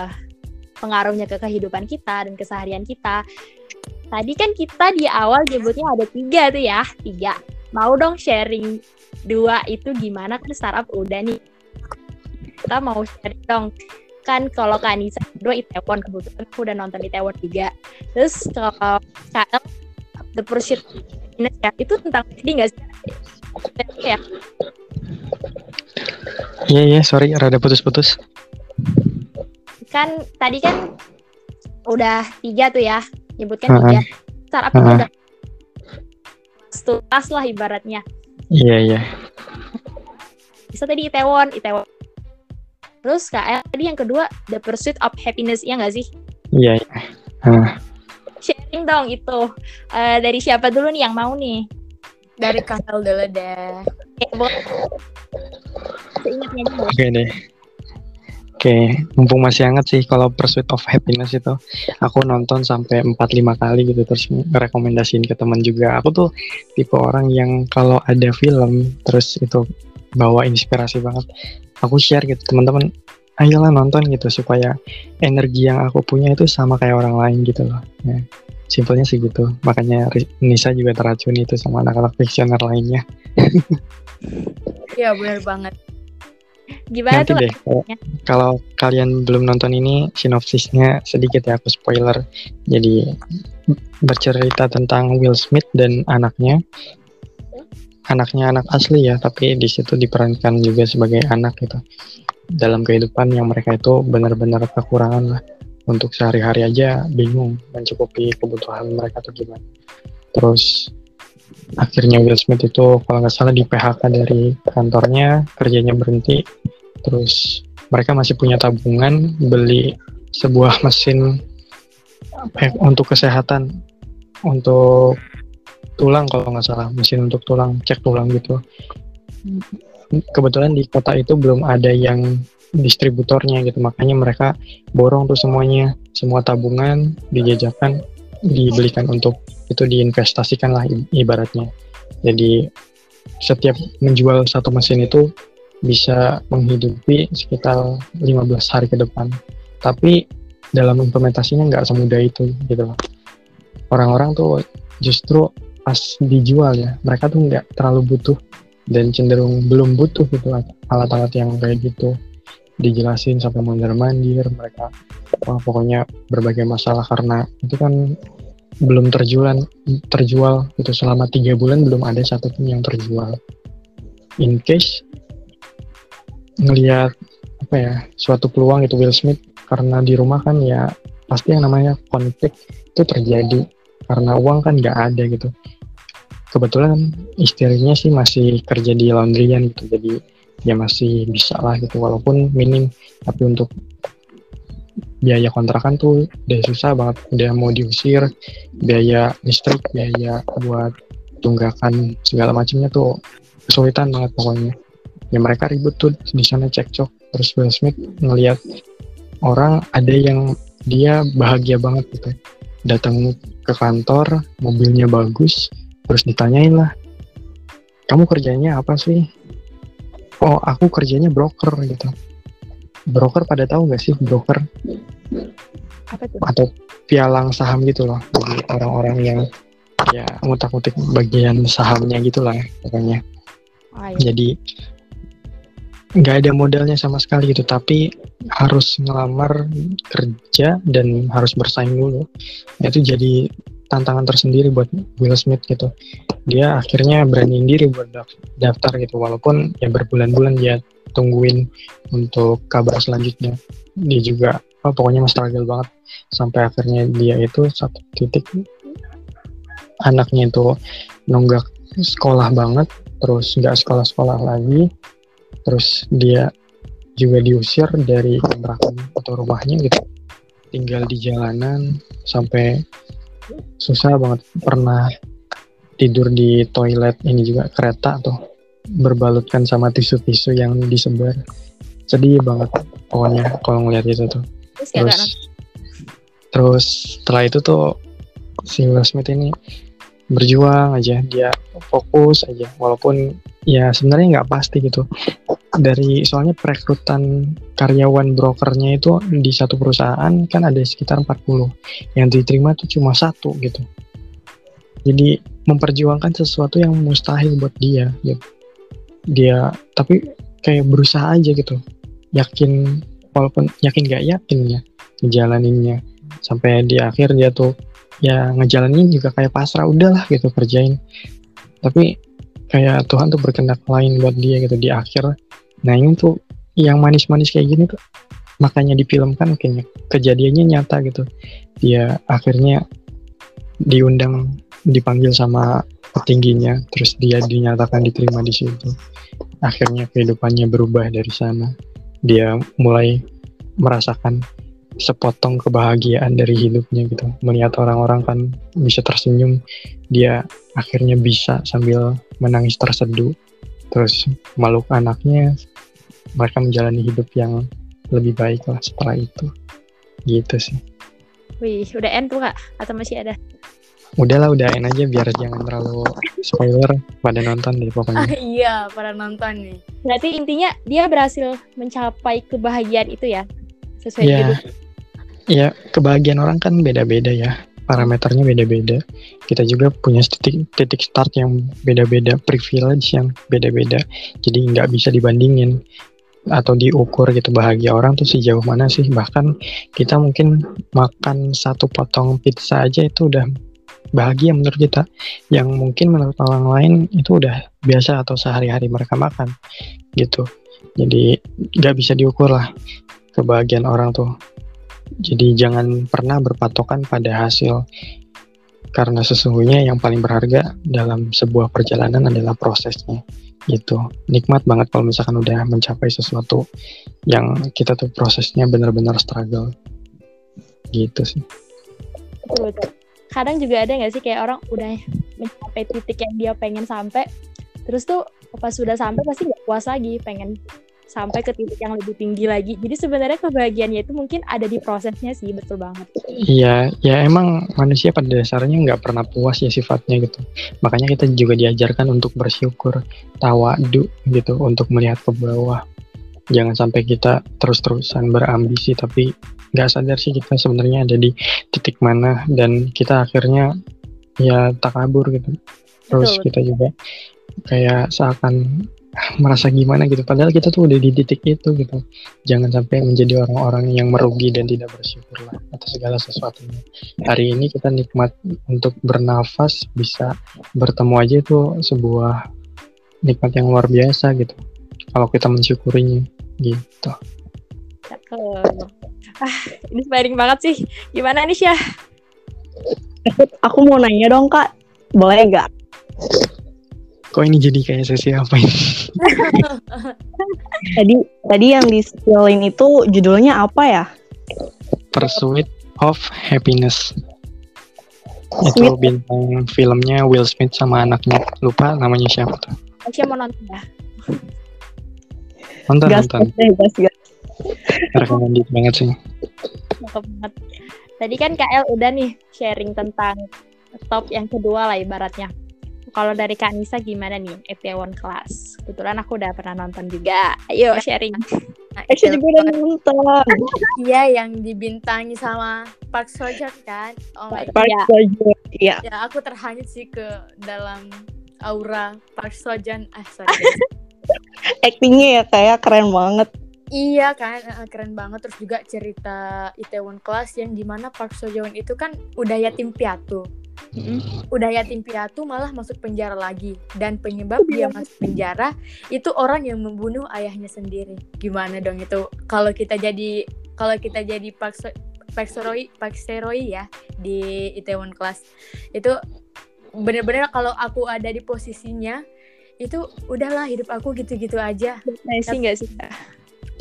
pengaruhnya ke kehidupan kita dan keseharian kita. Tadi kan kita di awal nyebutnya ada tiga tuh ya, tiga. Mau dong sharing dua itu gimana kan startup udah nih. Kita mau sharing dong kan kalau Kanisa dua Itaewon kebetulan aku udah nonton Itaewon juga terus kalau sekarang The Pursuit ya itu tentang jadi nggak sih? Ya? Iya iya sorry rada putus-putus. Kan tadi kan udah tiga tuh ya nyebutkan uh -huh. tiga. Startup uh -huh. udah tuntas lah ibaratnya. Iya iya. Bisa tadi Itaewon Itaewon Terus KL tadi yang kedua The Pursuit of Happiness ya nggak sih? Iya. iya. Huh. Sharing dong itu uh, dari siapa dulu nih yang mau nih? Dari KL dulu deh. Oke deh. Oke, mumpung masih hangat sih kalau Pursuit of Happiness itu aku nonton sampai 4 5 kali gitu terus rekomendasiin ke teman juga. Aku tuh tipe orang yang kalau ada film terus itu bawa inspirasi banget aku share gitu teman-teman. Ayolah nonton gitu supaya energi yang aku punya itu sama kayak orang lain gitu loh. Ya, simpelnya sih gitu. Makanya Nisa juga teracun itu sama anak-anak fiksioner lainnya. Iya benar banget. Gimana Nanti tuh deh kalau, kalau kalian belum nonton ini sinopsisnya sedikit ya aku spoiler. Jadi bercerita tentang Will Smith dan anaknya anaknya anak asli ya tapi di situ diperankan juga sebagai anak gitu. Dalam kehidupan yang mereka itu benar-benar kekurangan lah. Untuk sehari-hari aja bingung mencukupi kebutuhan mereka tuh gimana. Terus akhirnya Will Smith itu kalau nggak salah di PHK dari kantornya kerjanya berhenti. Terus mereka masih punya tabungan beli sebuah mesin eh, untuk kesehatan. Untuk tulang kalau nggak salah mesin untuk tulang cek tulang gitu. Kebetulan di kota itu belum ada yang distributornya gitu makanya mereka borong tuh semuanya semua tabungan dijajakan dibelikan untuk itu diinvestasikan lah ibaratnya. Jadi setiap menjual satu mesin itu bisa menghidupi sekitar 15 hari ke depan. Tapi dalam implementasinya nggak semudah itu gitu orang-orang tuh justru pas dijual ya mereka tuh nggak terlalu butuh dan cenderung belum butuh gitu alat-alat yang kayak gitu dijelasin sampai mondar mandir mereka wah, pokoknya berbagai masalah karena itu kan belum terjual terjual itu selama tiga bulan belum ada satupun yang terjual. In case ngelihat apa ya suatu peluang itu Will Smith karena di rumah kan ya pasti yang namanya konflik itu terjadi karena uang kan nggak ada gitu. Kebetulan istrinya sih masih kerja di laundryan gitu jadi ya masih bisa lah gitu walaupun minim tapi untuk biaya kontrakan tuh udah susah banget udah mau diusir biaya listrik biaya buat tunggakan segala macamnya tuh kesulitan banget pokoknya. Ya mereka ribut tuh di sana cekcok terus Will Smith ngelihat orang ada yang dia bahagia banget gitu datang ke kantor mobilnya bagus terus ditanyain lah kamu kerjanya apa sih? Oh aku kerjanya broker gitu. Broker pada tahu nggak sih broker? Apa tuh? Atau pialang saham gitu loh jadi orang-orang yang ya. ngutak-ngutik bagian sahamnya gitu lah pokoknya. Oh, iya. jadi nggak ada modalnya sama sekali gitu tapi harus ngelamar kerja dan harus bersaing dulu. Itu jadi tantangan tersendiri buat Will Smith gitu. Dia akhirnya beraniin diri buat daftar gitu walaupun ya berbulan-bulan dia tungguin untuk kabar selanjutnya. Dia juga oh, pokoknya struggle banget sampai akhirnya dia itu satu titik anaknya itu nunggak sekolah banget terus nggak sekolah-sekolah lagi terus dia juga diusir dari kontrakan atau rumahnya gitu. Tinggal di jalanan sampai susah banget. Pernah tidur di toilet ini juga kereta tuh. Berbalutkan sama tisu-tisu yang disebar. Sedih banget pokoknya kalau ngeliat itu tuh. Terus terus setelah itu tuh si Will Smith ini berjuang aja dia fokus aja. Walaupun ya sebenarnya nggak pasti gitu. Dari soalnya perekrutan karyawan brokernya itu di satu perusahaan kan ada sekitar 40 yang diterima tuh cuma satu gitu. Jadi memperjuangkan sesuatu yang mustahil buat dia gitu. dia tapi kayak berusaha aja gitu. Yakin walaupun yakin gak yakin ya ngejalaninnya. Sampai di akhir dia tuh ya ngejalanin juga kayak pasrah udahlah gitu kerjain. Tapi kayak Tuhan tuh berkendak lain buat dia gitu di akhir. Nah ini tuh yang manis-manis kayak gini tuh makanya difilmkan kayaknya kejadiannya nyata gitu. Dia akhirnya diundang dipanggil sama petingginya terus dia dinyatakan diterima di situ. Akhirnya kehidupannya berubah dari sana. Dia mulai merasakan sepotong kebahagiaan dari hidupnya gitu. Melihat orang-orang kan bisa tersenyum dia akhirnya bisa sambil menangis terseduh terus makhluk anaknya mereka menjalani hidup yang lebih baik lah setelah itu. Gitu sih. Wih udah end tuh kak? Atau masih ada? Udahlah udah end aja biar jangan terlalu spoiler pada nonton deh pokoknya. Ah, iya pada nonton nih. Berarti intinya dia berhasil mencapai kebahagiaan itu ya? Sesuai ya, judul ya kebahagiaan orang kan beda-beda ya. Parameternya beda-beda. Kita juga punya titik titik start yang beda-beda privilege yang beda-beda. Jadi nggak bisa dibandingin atau diukur gitu bahagia orang tuh sejauh mana sih. Bahkan kita mungkin makan satu potong pizza aja itu udah bahagia menurut kita. Yang mungkin menurut orang lain itu udah biasa atau sehari-hari mereka makan gitu. Jadi nggak bisa diukur lah kebahagiaan orang tuh jadi jangan pernah berpatokan pada hasil. Karena sesungguhnya yang paling berharga dalam sebuah perjalanan adalah prosesnya. Gitu. Nikmat banget kalau misalkan udah mencapai sesuatu yang kita tuh prosesnya benar-benar struggle. Gitu sih. Betul, kadang juga ada nggak sih kayak orang udah mencapai titik yang dia pengen sampai terus tuh pas sudah sampai pasti nggak puas lagi pengen sampai ke titik yang lebih tinggi lagi. Jadi sebenarnya kebahagiaannya itu mungkin ada di prosesnya sih, betul banget. Iya, ya emang manusia pada dasarnya nggak pernah puas ya sifatnya gitu. Makanya kita juga diajarkan untuk bersyukur, tawadu gitu, untuk melihat ke bawah. Jangan sampai kita terus-terusan berambisi tapi nggak sadar sih kita sebenarnya ada di titik mana dan kita akhirnya ya takabur gitu. Terus betul. kita juga kayak seakan merasa gimana gitu padahal kita tuh udah di titik itu gitu jangan sampai menjadi orang-orang yang merugi dan tidak bersyukur lah atas segala sesuatunya hari ini kita nikmat untuk bernafas bisa bertemu aja itu sebuah nikmat yang luar biasa gitu kalau kita mensyukurinya gitu Cakep. Ah, inspiring banget sih. Gimana nih Syah? Aku mau nanya dong kak, boleh nggak? Kok ini jadi kayak sesi apa ini Tadi tadi yang di skillin itu judulnya apa ya? Pursuit of Happiness itu Smith. bintang filmnya Will Smith sama anaknya lupa namanya siapa tuh Syah mau nonton ya? nonton Gas, nonton gas, gas, gas. recommended banget sih Cakep banget. Tadi kan KL udah nih sharing tentang top yang kedua lah ibaratnya. Kalau dari Kak Nisa gimana nih Itaewon Class? Kebetulan aku udah pernah nonton juga. Ayo sharing. Nah, itu- juga udah nonton. Iya yang dibintangi sama Park Seo Joon kan. Oh my god. Park. Seo Joon. Iya. Ya aku terhanyut sih ke dalam aura Park Seo Joon. Ah sorry. guys. Actingnya ya kayak keren banget. iya kan eh, keren banget terus juga cerita Itaewon Class yang di mana Park Seo Joon itu kan udah yatim piatu. Udah yatim piatu malah masuk penjara lagi. Dan penyebab dia masuk penjara itu orang yang membunuh ayahnya sendiri. Gimana dong itu? Kalau kita jadi kalau kita jadi Park Seo Park Seroi, Park Seroi ya di Itaewon Class itu bener-bener kalau aku ada di posisinya itu udahlah hidup aku gitu-gitu aja. Depresi nggak sih?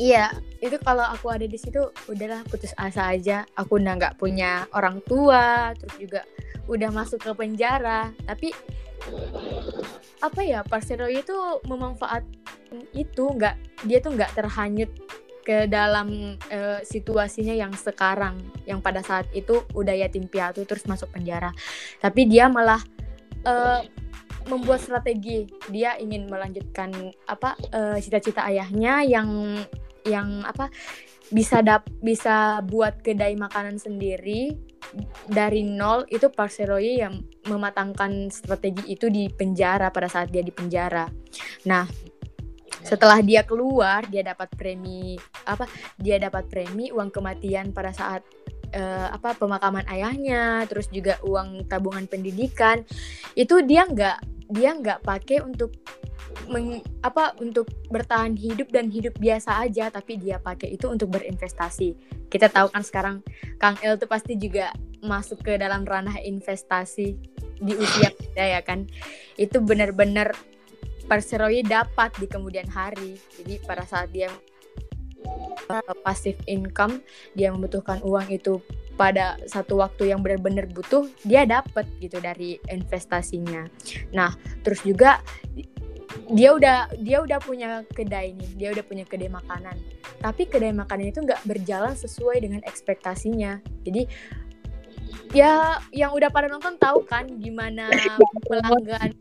Iya, itu kalau aku ada di situ udahlah putus asa aja. Aku udah nggak punya orang tua, terus juga udah masuk ke penjara. Tapi apa ya, Parcero itu memanfaat itu nggak dia tuh nggak terhanyut ke dalam eh, situasinya yang sekarang, yang pada saat itu udah yatim piatu terus masuk penjara. Tapi dia malah eh, membuat strategi. Dia ingin melanjutkan apa eh, cita-cita ayahnya yang yang apa bisa dap bisa buat kedai makanan sendiri dari nol itu Park Seroy yang mematangkan strategi itu di penjara pada saat dia di penjara. Nah, setelah dia keluar dia dapat premi apa? Dia dapat premi uang kematian pada saat eh, apa pemakaman ayahnya, terus juga uang tabungan pendidikan. Itu dia nggak dia nggak pakai untuk meng- apa untuk bertahan hidup dan hidup biasa aja tapi dia pakai itu untuk berinvestasi. Kita tahu kan sekarang Kang El tuh pasti juga masuk ke dalam ranah investasi di usia muda ya kan? Itu benar-benar Perseroy dapat di kemudian hari. Jadi pada saat dia uh, passive income dia membutuhkan uang itu pada satu waktu yang benar-benar butuh dia dapat gitu dari investasinya. Nah terus juga dia udah dia udah punya kedai nih dia udah punya kedai makanan tapi kedai makanan itu nggak berjalan sesuai dengan ekspektasinya jadi ya yang udah pada nonton tahu kan gimana pelanggan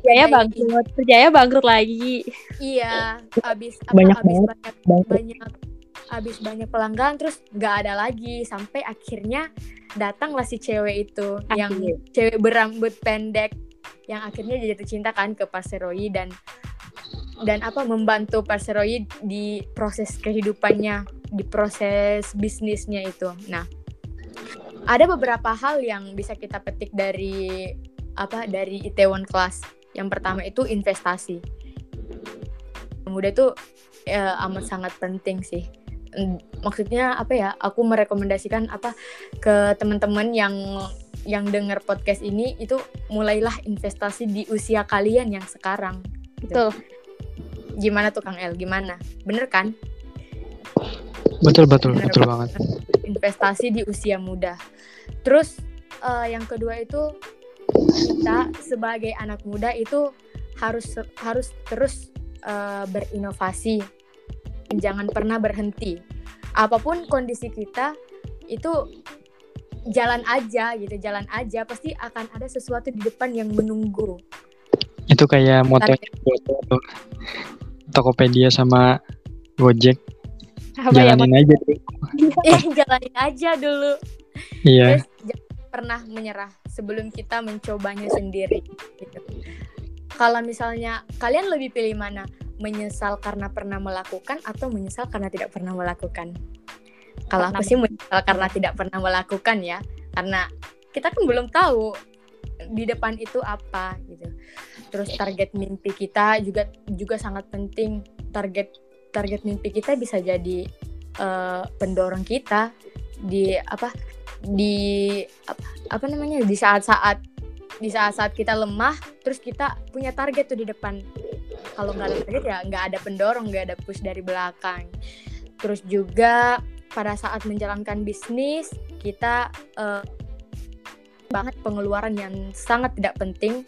Jaya kedai- bangkrut, Jaya bangkrut lagi. iya habis apa Banyak habis banget, banyak banget. banyak habis banyak pelanggan terus nggak ada lagi sampai akhirnya datanglah si cewek itu yang Akhir. cewek berambut pendek yang akhirnya dia jatuh kan ke Parseroi dan dan apa membantu Parseroi di proses kehidupannya di proses bisnisnya itu. Nah ada beberapa hal yang bisa kita petik dari apa dari Itaewon Class. Yang pertama itu investasi. Muda itu ya, amat sangat penting sih maksudnya apa ya aku merekomendasikan apa ke teman-teman yang yang dengar podcast ini itu mulailah investasi di usia kalian yang sekarang gitu. Betul. gimana tuh Kang El gimana bener kan betul betul Bener betul banget. banget investasi di usia muda terus eh, yang kedua itu kita sebagai anak muda itu harus harus terus eh, berinovasi jangan pernah berhenti. Apa pun kondisi kita itu jalan aja gitu jalan aja pasti akan ada sesuatu di depan yang menunggu. Itu kayak moto tuh Tokopedia sama Gojek. Apa ya? jalanin aja tuh. Eh, jalanin aja dulu. Iya. Terus jangan pernah menyerah sebelum kita mencobanya sendiri gitu. kalau misalnya kalian lebih pilih mana menyesal karena pernah melakukan atau menyesal karena tidak pernah melakukan? Kalau aku sih menyesal karena tidak pernah melakukan ya karena kita kan belum tahu di depan itu apa gitu. Terus target mimpi kita juga juga sangat penting. Target target mimpi kita bisa jadi uh, pendorong kita di apa di apa, apa namanya di saat-saat di saat-saat kita lemah terus kita punya target tuh di depan kalau nggak ada target ya nggak ada pendorong nggak ada push dari belakang. Terus juga pada saat menjalankan bisnis kita uh, banget pengeluaran yang sangat tidak penting.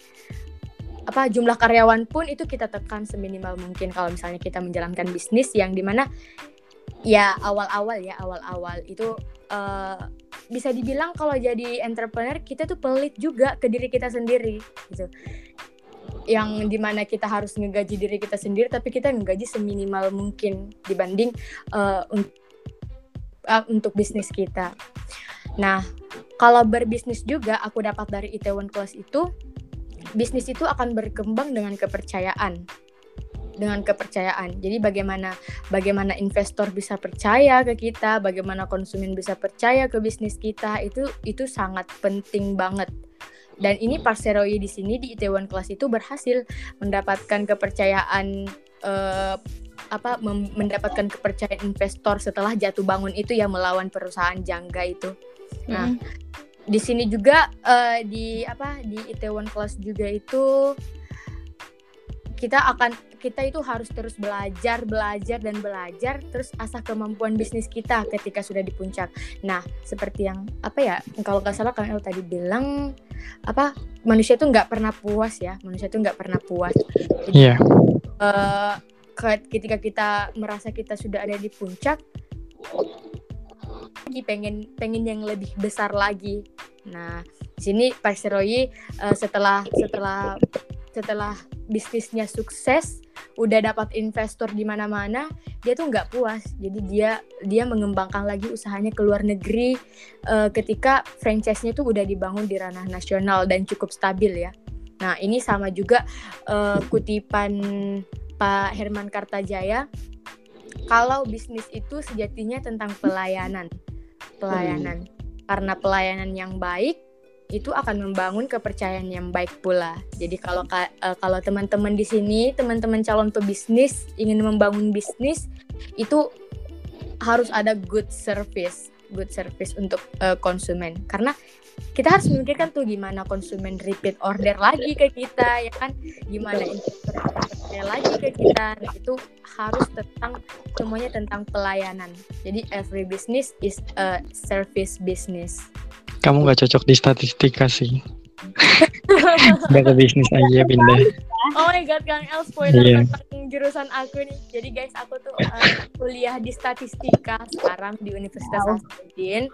Apa jumlah karyawan pun itu kita tekan seminimal mungkin kalau misalnya kita menjalankan bisnis yang di mana ya awal-awal ya awal-awal itu uh, bisa dibilang kalau jadi entrepreneur kita tuh pelit juga ke diri kita sendiri gitu yang di mana kita harus ngegaji diri kita sendiri tapi kita ngegaji seminimal mungkin dibanding uh, uh, untuk bisnis kita nah kalau berbisnis juga aku dapat dari Itaewon Class itu bisnis itu akan berkembang dengan kepercayaan dengan kepercayaan. Jadi bagaimana bagaimana investor bisa percaya ke kita, bagaimana konsumen bisa percaya ke bisnis kita itu itu sangat penting banget. Dan ini Parseroi di sini di Itaewon Class itu berhasil mendapatkan kepercayaan uh, apa mendapatkan kepercayaan investor setelah jatuh bangun itu ya melawan perusahaan jangga itu. Nah, mm di sini juga uh, di apa di Itaewon Class juga itu kita akan kita itu harus terus belajar belajar dan belajar terus asah kemampuan bisnis kita ketika sudah di puncak nah seperti yang apa ya kalau nggak salah kang El tadi bilang apa manusia itu nggak pernah puas ya manusia itu nggak pernah puas iya yeah. uh, ketika kita merasa kita sudah ada di puncak lagi pengen pengen yang lebih besar lagi. Nah, di sini Pak Seroyi uh, setelah setelah setelah bisnisnya sukses, udah dapat investor di mana-mana, dia tuh nggak puas. Jadi dia dia mengembangkan lagi usahanya ke luar negeri uh, ketika franchise-nya tuh udah dibangun di ranah nasional dan cukup stabil ya. Nah, ini sama juga uh, kutipan Pak Herman Kartajaya kalau bisnis itu sejatinya tentang pelayanan pelayanan. Hmm. Karena pelayanan yang baik itu akan membangun kepercayaan yang baik pula. Jadi kalau uh, kalau teman-teman di sini, teman-teman calon pebisnis ingin membangun bisnis itu harus ada good service, good service untuk uh, konsumen. Karena kita harus memikirkan tuh gimana konsumen repeat order lagi ke kita ya kan, gimana investor lagi ke kita. Nah, itu harus tentang semuanya tentang pelayanan. Jadi every business is a service business. Kamu nggak cocok di statistika sih. Udah ke bisnis aja pindah. Oh my god, Kang El spoiler yeah. tentang jurusan aku nih. Jadi guys, aku tuh uh, kuliah di statistika sekarang di Universitas wow. Hasanuddin.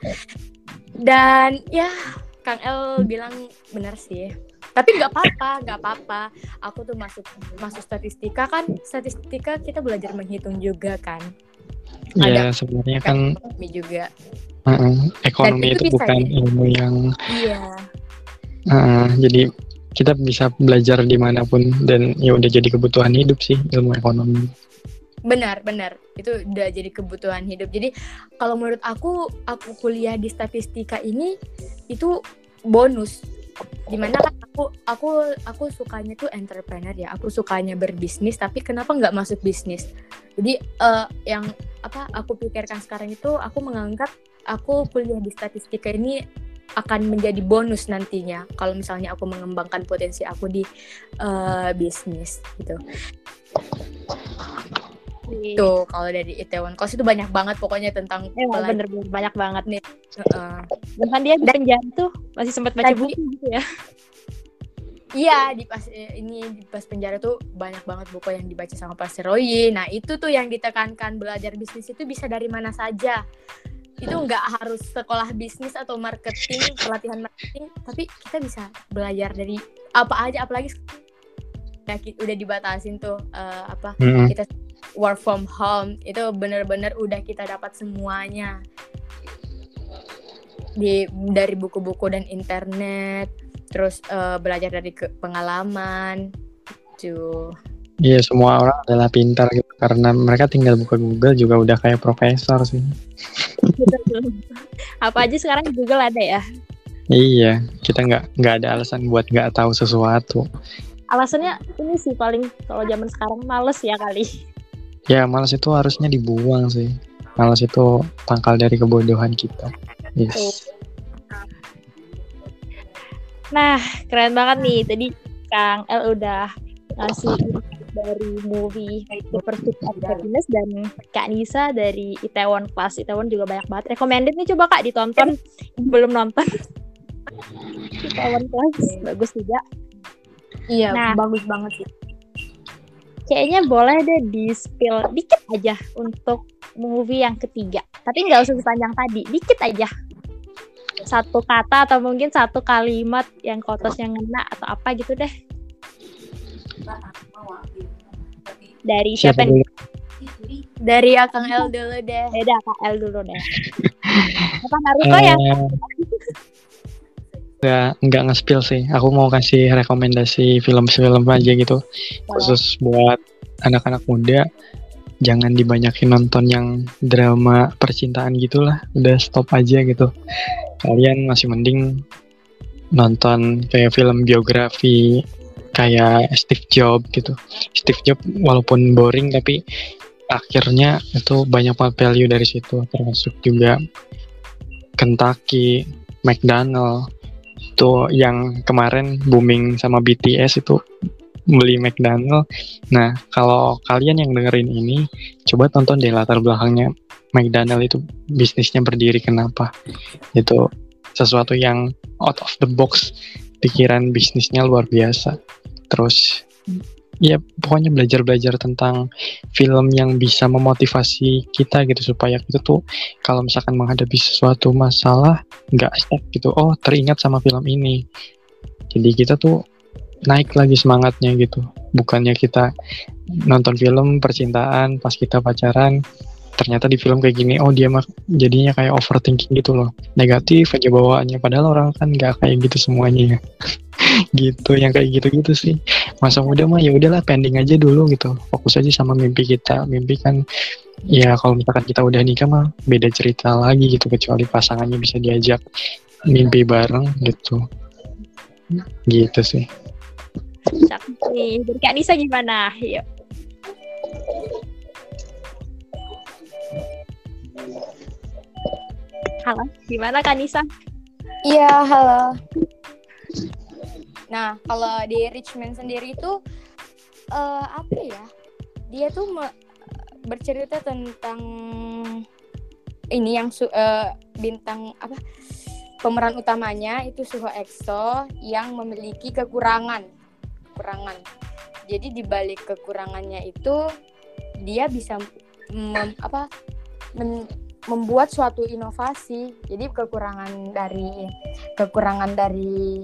Dan ya, Kang El bilang benar sih tapi nggak apa-apa nggak apa-apa aku tuh masuk masuk statistika kan statistika kita belajar menghitung juga kan Iya sebenarnya kan ekonomi juga uh -uh, ekonomi itu, itu bukan ya? ilmu yang iya uh, jadi kita bisa belajar di mana pun dan ya udah jadi kebutuhan hidup sih ilmu ekonomi. Benar benar. Itu udah jadi kebutuhan hidup. Jadi kalau menurut aku aku kuliah di statistika ini itu bonus. Di mana kan aku aku aku sukanya tuh entrepreneur ya. Aku sukanya berbisnis tapi kenapa nggak masuk bisnis? Jadi uh, yang apa aku pikirkan sekarang itu aku menganggap aku kuliah di statistika ini akan menjadi bonus nantinya kalau misalnya aku mengembangkan potensi aku di uh, bisnis gitu Tuh kalau dari Itaewon Class itu banyak banget pokoknya tentang ya, bener, bener banyak banget nih. Uh, Dan dia di penjara tuh masih sempat baca buku gitu ya. Iya di pas eh, ini di pas penjara tuh banyak banget buku yang dibaca sama Pak Seroyi. Nah itu tuh yang ditekankan belajar bisnis itu bisa dari mana saja. Itu nggak harus sekolah bisnis atau marketing, pelatihan marketing, tapi kita bisa belajar dari apa aja, apalagi ya, udah dibatasin tuh uh, apa mm -hmm. kita work from home itu bener-bener udah kita dapat semuanya di dari buku-buku dan internet terus uh, belajar dari ke, pengalaman gitu. Iya semua orang adalah pintar gitu karena mereka tinggal buka Google juga udah kayak profesor sih. Apa aja sekarang Google ada ya? Iya, kita nggak nggak ada alasan buat nggak tahu sesuatu. Alasannya ini sih paling kalau zaman sekarang males ya kali. Ya malas itu harusnya dibuang sih. Malas itu pangkal dari kebodohan kita. Yes. Nah, keren banget nih. Tadi Kang El udah ngasih dari movie The Pursuit of Happiness dan Kak Nisa dari Itaewon Class. Itaewon juga banyak banget. Recommended nih coba Kak ditonton. Belum nonton. Itaewon Class bagus juga. Iya, Nah. bagus banget sih. Kayaknya boleh deh di spill dikit aja untuk movie yang ketiga. Tapi nggak usah sepanjang tadi, dikit aja. Satu kata atau mungkin satu kalimat yang kotosnya ngena atau apa gitu deh. Dari siapa, nih? dulu? Dari Akang El dulu deh. Beda Kak El dulu deh. Apa Naruto ya? Eh, Nggak nggak nge-spill sih. Aku mau kasih rekomendasi film-film aja gitu. Khusus buat anak-anak muda. Jangan dibanyakin nonton yang drama percintaan gitulah. Udah stop aja gitu. Kalian masih mending nonton kayak film biografi kayak Steve Jobs gitu. Steve Jobs walaupun boring tapi akhirnya itu banyak banget value dari situ termasuk juga Kentucky, McDonald itu yang kemarin booming sama BTS itu beli McDonald. Nah, kalau kalian yang dengerin ini, coba tonton deh latar belakangnya McDonald itu bisnisnya berdiri kenapa. Itu sesuatu yang out of the box, pikiran bisnisnya luar biasa. Terus ya pokoknya belajar-belajar tentang film yang bisa memotivasi kita gitu supaya kita tuh kalau misalkan menghadapi sesuatu masalah nggak stuck gitu. Oh teringat sama film ini. Jadi kita tuh naik lagi semangatnya gitu. Bukannya kita nonton film percintaan pas kita pacaran ternyata di film kayak gini oh dia mah jadinya kayak overthinking gitu loh. Negatif aja bawaannya padahal orang kan nggak kayak gitu semuanya ya. Gitu yang kayak gitu-gitu sih. Masa muda mah ya udahlah pending aja dulu gitu. Fokus aja sama mimpi kita. Mimpi kan ya kalau misalkan kita udah nikah mah beda cerita lagi gitu kecuali pasangannya bisa diajak mimpi bareng gitu. Gitu sih. Nih. Dari Kak Nisa gimana? Yuk. Halo, gimana Kak Nisa? Iya, halo. Nah, kalau di Richmond sendiri itu eh, apa ya? Dia tuh me- bercerita tentang ini yang su- eh, bintang apa? Pemeran utamanya itu Suho EXO yang memiliki kekurangan. Kekurangan. Jadi di balik kekurangannya itu dia bisa mem- apa? men- membuat suatu inovasi. Jadi kekurangan dari kekurangan dari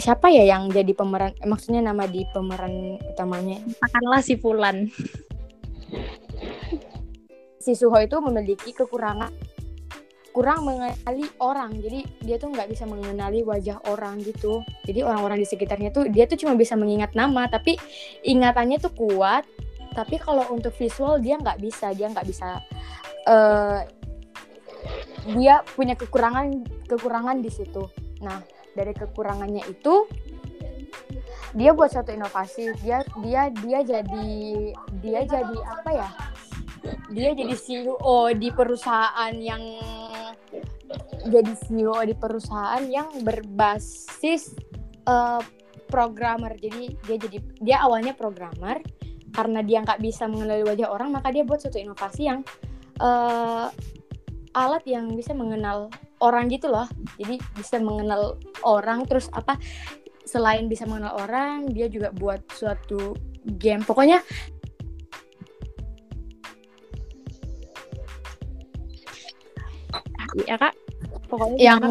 siapa ya yang jadi pemeran? Eh, maksudnya nama di pemeran utamanya? Makanlah si Fulan. si Suho itu memiliki kekurangan kurang mengenali orang. Jadi dia tuh nggak bisa mengenali wajah orang gitu. Jadi orang-orang di sekitarnya tuh dia tuh cuma bisa mengingat nama tapi ingatannya tuh kuat tapi kalau untuk visual dia nggak bisa. Dia nggak bisa eh dia punya kekurangan kekurangan di situ. Nah dari kekurangannya itu dia buat satu inovasi. Dia dia dia jadi dia jadi apa ya? Dia jadi CEO di perusahaan yang jadi CEO di perusahaan yang berbasis eh, programmer. Jadi dia jadi dia awalnya programmer karena dia nggak bisa mengenali wajah orang maka dia buat suatu inovasi yang eh, alat yang bisa mengenal orang gitu loh. Jadi bisa mengenal orang terus apa selain bisa mengenal orang dia juga buat suatu game. Pokoknya Iya Kak. Pokoknya yang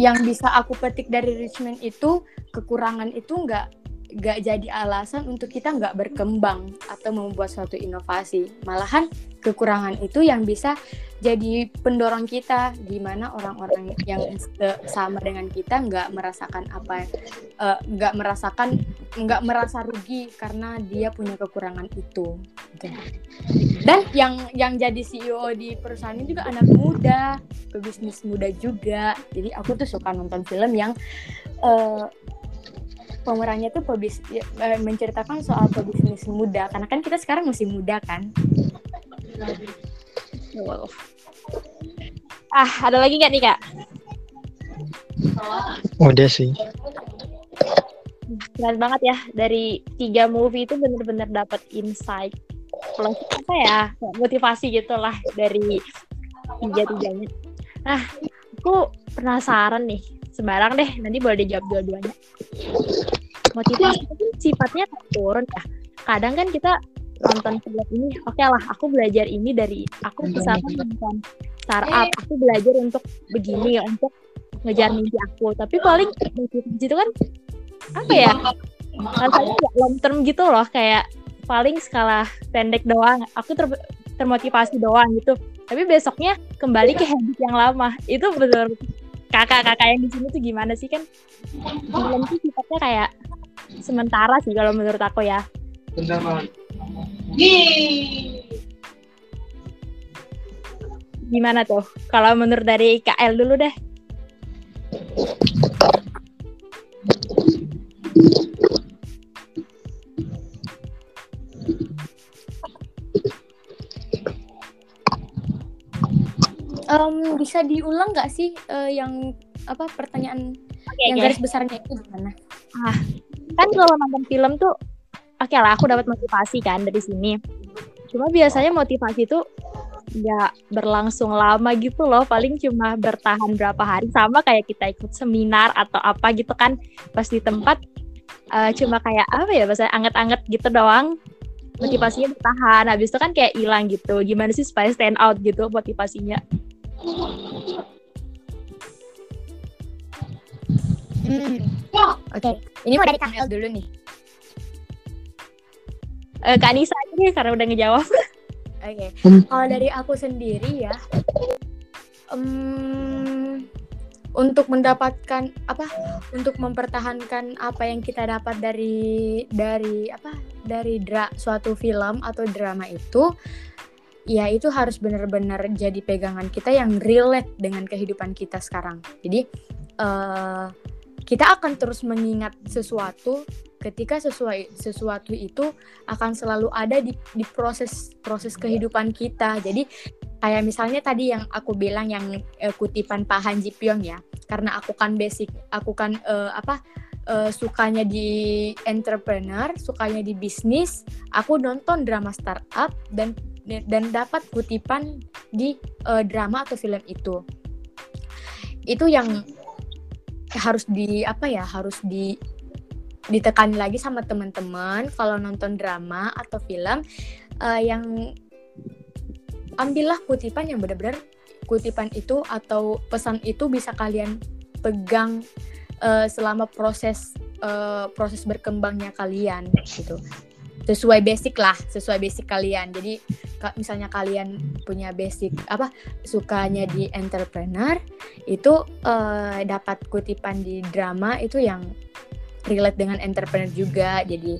yang bisa aku petik dari Richmond itu kekurangan itu nggak nggak jadi alasan untuk kita nggak berkembang atau membuat suatu inovasi. Malahan kekurangan itu yang bisa jadi pendorong kita di mana orang-orang yang sama dengan kita nggak merasakan apa eh, nggak merasakan nggak merasa rugi karena dia punya kekurangan itu. Gitu. dan yang yang jadi CEO di perusahaan ini juga anak muda pebisnis muda juga. Jadi aku tuh suka nonton film yang uh, pemerannya tuh pebis ya, eh, menceritakan soal pebisnis muda. Karena kan kita sekarang masih muda kan? Wow. ah ada lagi nggak nih kak? Udah sih. Keren banget ya. Dari tiga movie itu bener-bener dapat insight plus apa ya motivasi gitulah dari tiga tiganya nah aku penasaran nih. Sembarang deh nanti boleh dijawab dua-duanya motivasi. Itu sifatnya turun ya. Kadang kan kita nonton film ini oke okay lah aku belajar ini dari aku misalkan nonton startup aku belajar untuk begini untuk ngejar mimpi aku. Tapi paling motivasi itu kan apa ya rasanya nggak long term gitu loh. Kayak paling skala pendek doang aku ter termotivasi doang gitu. Tapi besoknya kembali ke habit yang lama. Itu betul kakak-kakak yang di sini tuh gimana sih kan? Film tuh sifatnya kayak sementara sih kalau menurut aku ya. Gimana tuh? Kalau menurut dari KL dulu deh. Um, bisa diulang nggak sih uh, yang apa pertanyaan okay, yang okay. garis besarnya itu gimana? Ah, kan kalau nonton film tuh oke okay lah aku dapat motivasi kan dari sini. Cuma biasanya motivasi itu nggak berlangsung lama gitu loh. Paling cuma bertahan berapa hari. Sama kayak kita ikut seminar atau apa gitu kan. Pas di tempat uh, cuma kayak apa ya bahasa anget-anget gitu doang. Motivasinya bertahan. Habis itu kan kayak hilang gitu. Gimana sih supaya stand out gitu motivasinya Hmm. Oke, okay. ini mau dari Kang El dulu nih. Uh, Kak Nisa aja karena udah ngejawab. Oke, okay. Hmm. kalau dari aku sendiri ya, um, untuk mendapatkan apa, untuk mempertahankan apa yang kita dapat dari dari apa dari dra suatu film atau drama itu, ya itu harus benar-benar jadi pegangan kita yang relate dengan kehidupan kita sekarang. Jadi uh, kita akan terus mengingat sesuatu ketika sesuai sesuatu itu akan selalu ada di, di proses proses kehidupan kita. Jadi kayak misalnya tadi yang aku bilang yang uh, kutipan Pak Hanji Pyong ya, karena aku kan basic, aku kan uh, apa uh, sukanya di entrepreneur, sukanya di bisnis, aku nonton drama startup dan dan dapat kutipan di uh, drama atau film itu itu yang harus di apa ya harus di ditekan lagi sama teman-teman. Kalau nonton drama atau film uh, yang ambillah kutipan yang benar-benar kutipan itu atau pesan itu bisa kalian pegang uh, selama proses uh, proses berkembangnya kalian gitu sesuai basic lah sesuai basic kalian. Jadi misalnya kalian punya basic apa sukanya di entrepreneur itu uh, dapat kutipan di drama itu yang relate dengan entrepreneur juga. Jadi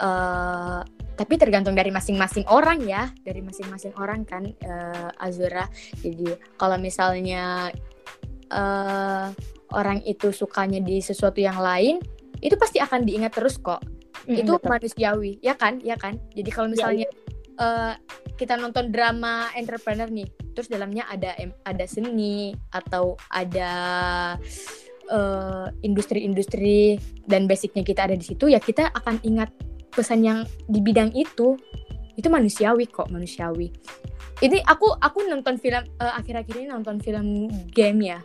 uh, tapi tergantung dari masing-masing orang ya dari masing-masing orang kan uh, Azura. Jadi kalau misalnya uh, orang itu sukanya di sesuatu yang lain itu pasti akan diingat terus kok mm, itu betul. manusiawi ya kan? Ya kan? Jadi kalau iya, misalnya ya, ya. Uh, kita nonton drama entrepreneur nih terus dalamnya ada ada seni atau ada industri industri-industri dan basicnya kita ada di situ ya kita akan ingat pesan yang di bidang itu. Itu manusiawi kok manusiawi. Ini aku aku nonton film uh, akhir-akhir ini nonton film game ya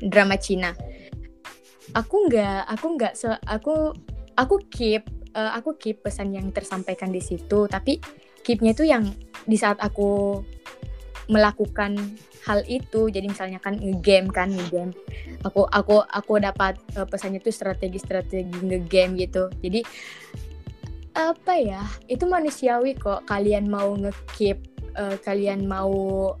drama Cina. Aku nggak aku nggak se aku aku keep uh, aku keep pesan yang tersampaikan di situ tapi keepnya itu yang di saat aku melakukan hal itu. Jadi misalnya kan ngegame kan ngegame. Aku aku aku dapat uh, pesannya itu strategi-strategi ngegame gitu. Jadi apa ya itu manusiawi kok. Kalian mau ngekeep uh, kalian mau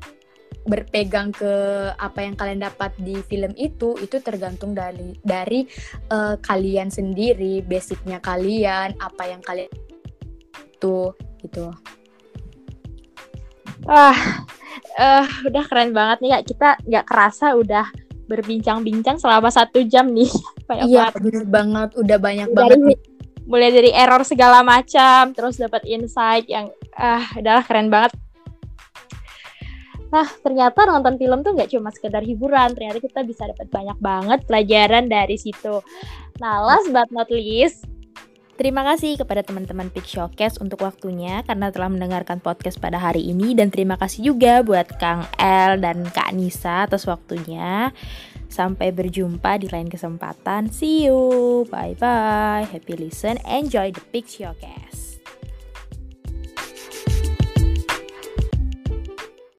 berpegang ke apa yang kalian dapat di film itu itu tergantung dari dari uh, kalian sendiri basicnya kalian apa yang kalian itu gitu. Wah uh, udah keren banget nih kak. Kita nggak kerasa udah berbincang-bincang selama satu jam nih. Banyak iya bener banget. Udah banyak dari, banget. nih. mulai dari error segala macam terus dapat insight yang ah adalah keren banget Nah, ternyata nonton film tuh nggak cuma sekedar hiburan, ternyata kita bisa dapat banyak banget pelajaran dari situ. Nah, last but not least, Terima kasih kepada teman-teman Pick Showcase untuk waktunya karena telah mendengarkan podcast pada hari ini dan terima kasih juga buat Kang El dan Kak Nisa atas waktunya. Sampai berjumpa di lain kesempatan. See you. Bye bye. Happy listen. Enjoy the Pick Showcase.